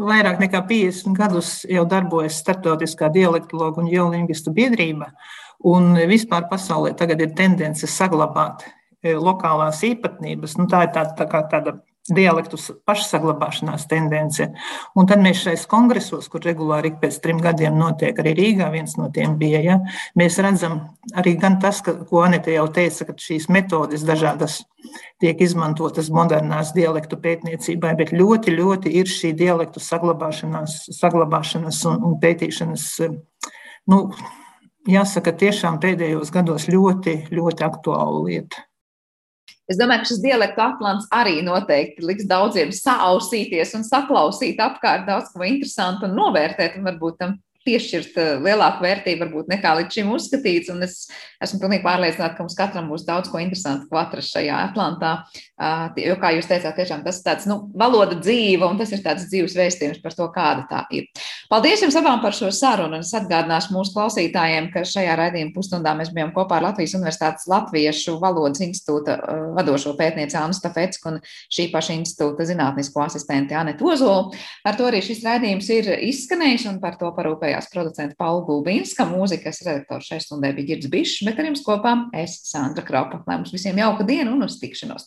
Vairāk nekā 50 gadus jau darbojas Startautiskā dialektologu un geolingvistu biedrība, un vispār pasaulē tagad ir tendence saglabāt E, lokālās īpatnības. Nu, tā ir tāda, tā tāda dialektu pašsaglabāšanās tendence. Un tad mēs šais kongresos, kur regulāri ik pēc trim gadiem notiek, arī Rīgā viens no tiem bija, ja, mēs redzam arī gan tas, ka, ko Anita jau teica, ka šīs metodes dažādas tiek izmantotas modernās dialektu pētniecībai, bet ļoti, ļoti ir šī dialektu saglabāšanās, saglabāšanas un, un pētīšanas, nu, jāsaka, tiešām pēdējos gados ļoti, ļoti aktuāla lieta. Es domāju, ka šis dialektu atlants arī noteikti liks daudziem sausīties un saklausīt apkārt daudz ko interesantu un novērtēt, un varbūt tam piešķirt eh, lielāku vērtību, varbūt nekā līdz šim uzskatīts. Un es esmu pilnīgi pārliecināta, ka mums katram būs daudz ko interesantu, ko atrast šajā Atlantā. Jo, kā jūs teicāt, tiešām tas ir tāds nu, valoda dzīva, un tas ir tāds dzīves vēstījums par to, kāda tā ir. Paldies jums abām par šo sarunu. Es atgādināšu mūsu klausītājiem, ka šajā raidījuma pusstundā mēs bijām kopā ar Latvijas Universitātes Latviešu valodas institūta vadošo pētnieci Annu Stafetsku un šī paša institūta zinātnisko asistenti Anetu Ozolu. Ar to arī šis raidījums ir izskanējis, un par to parūpējās producenta Paula Gulbīnska. Mūzikas redaktors šai stundai bija Girds Bišs, bet ar jums kopā es Sandra Kropa. Lai mums visiem jauka diena un uz tikšanos!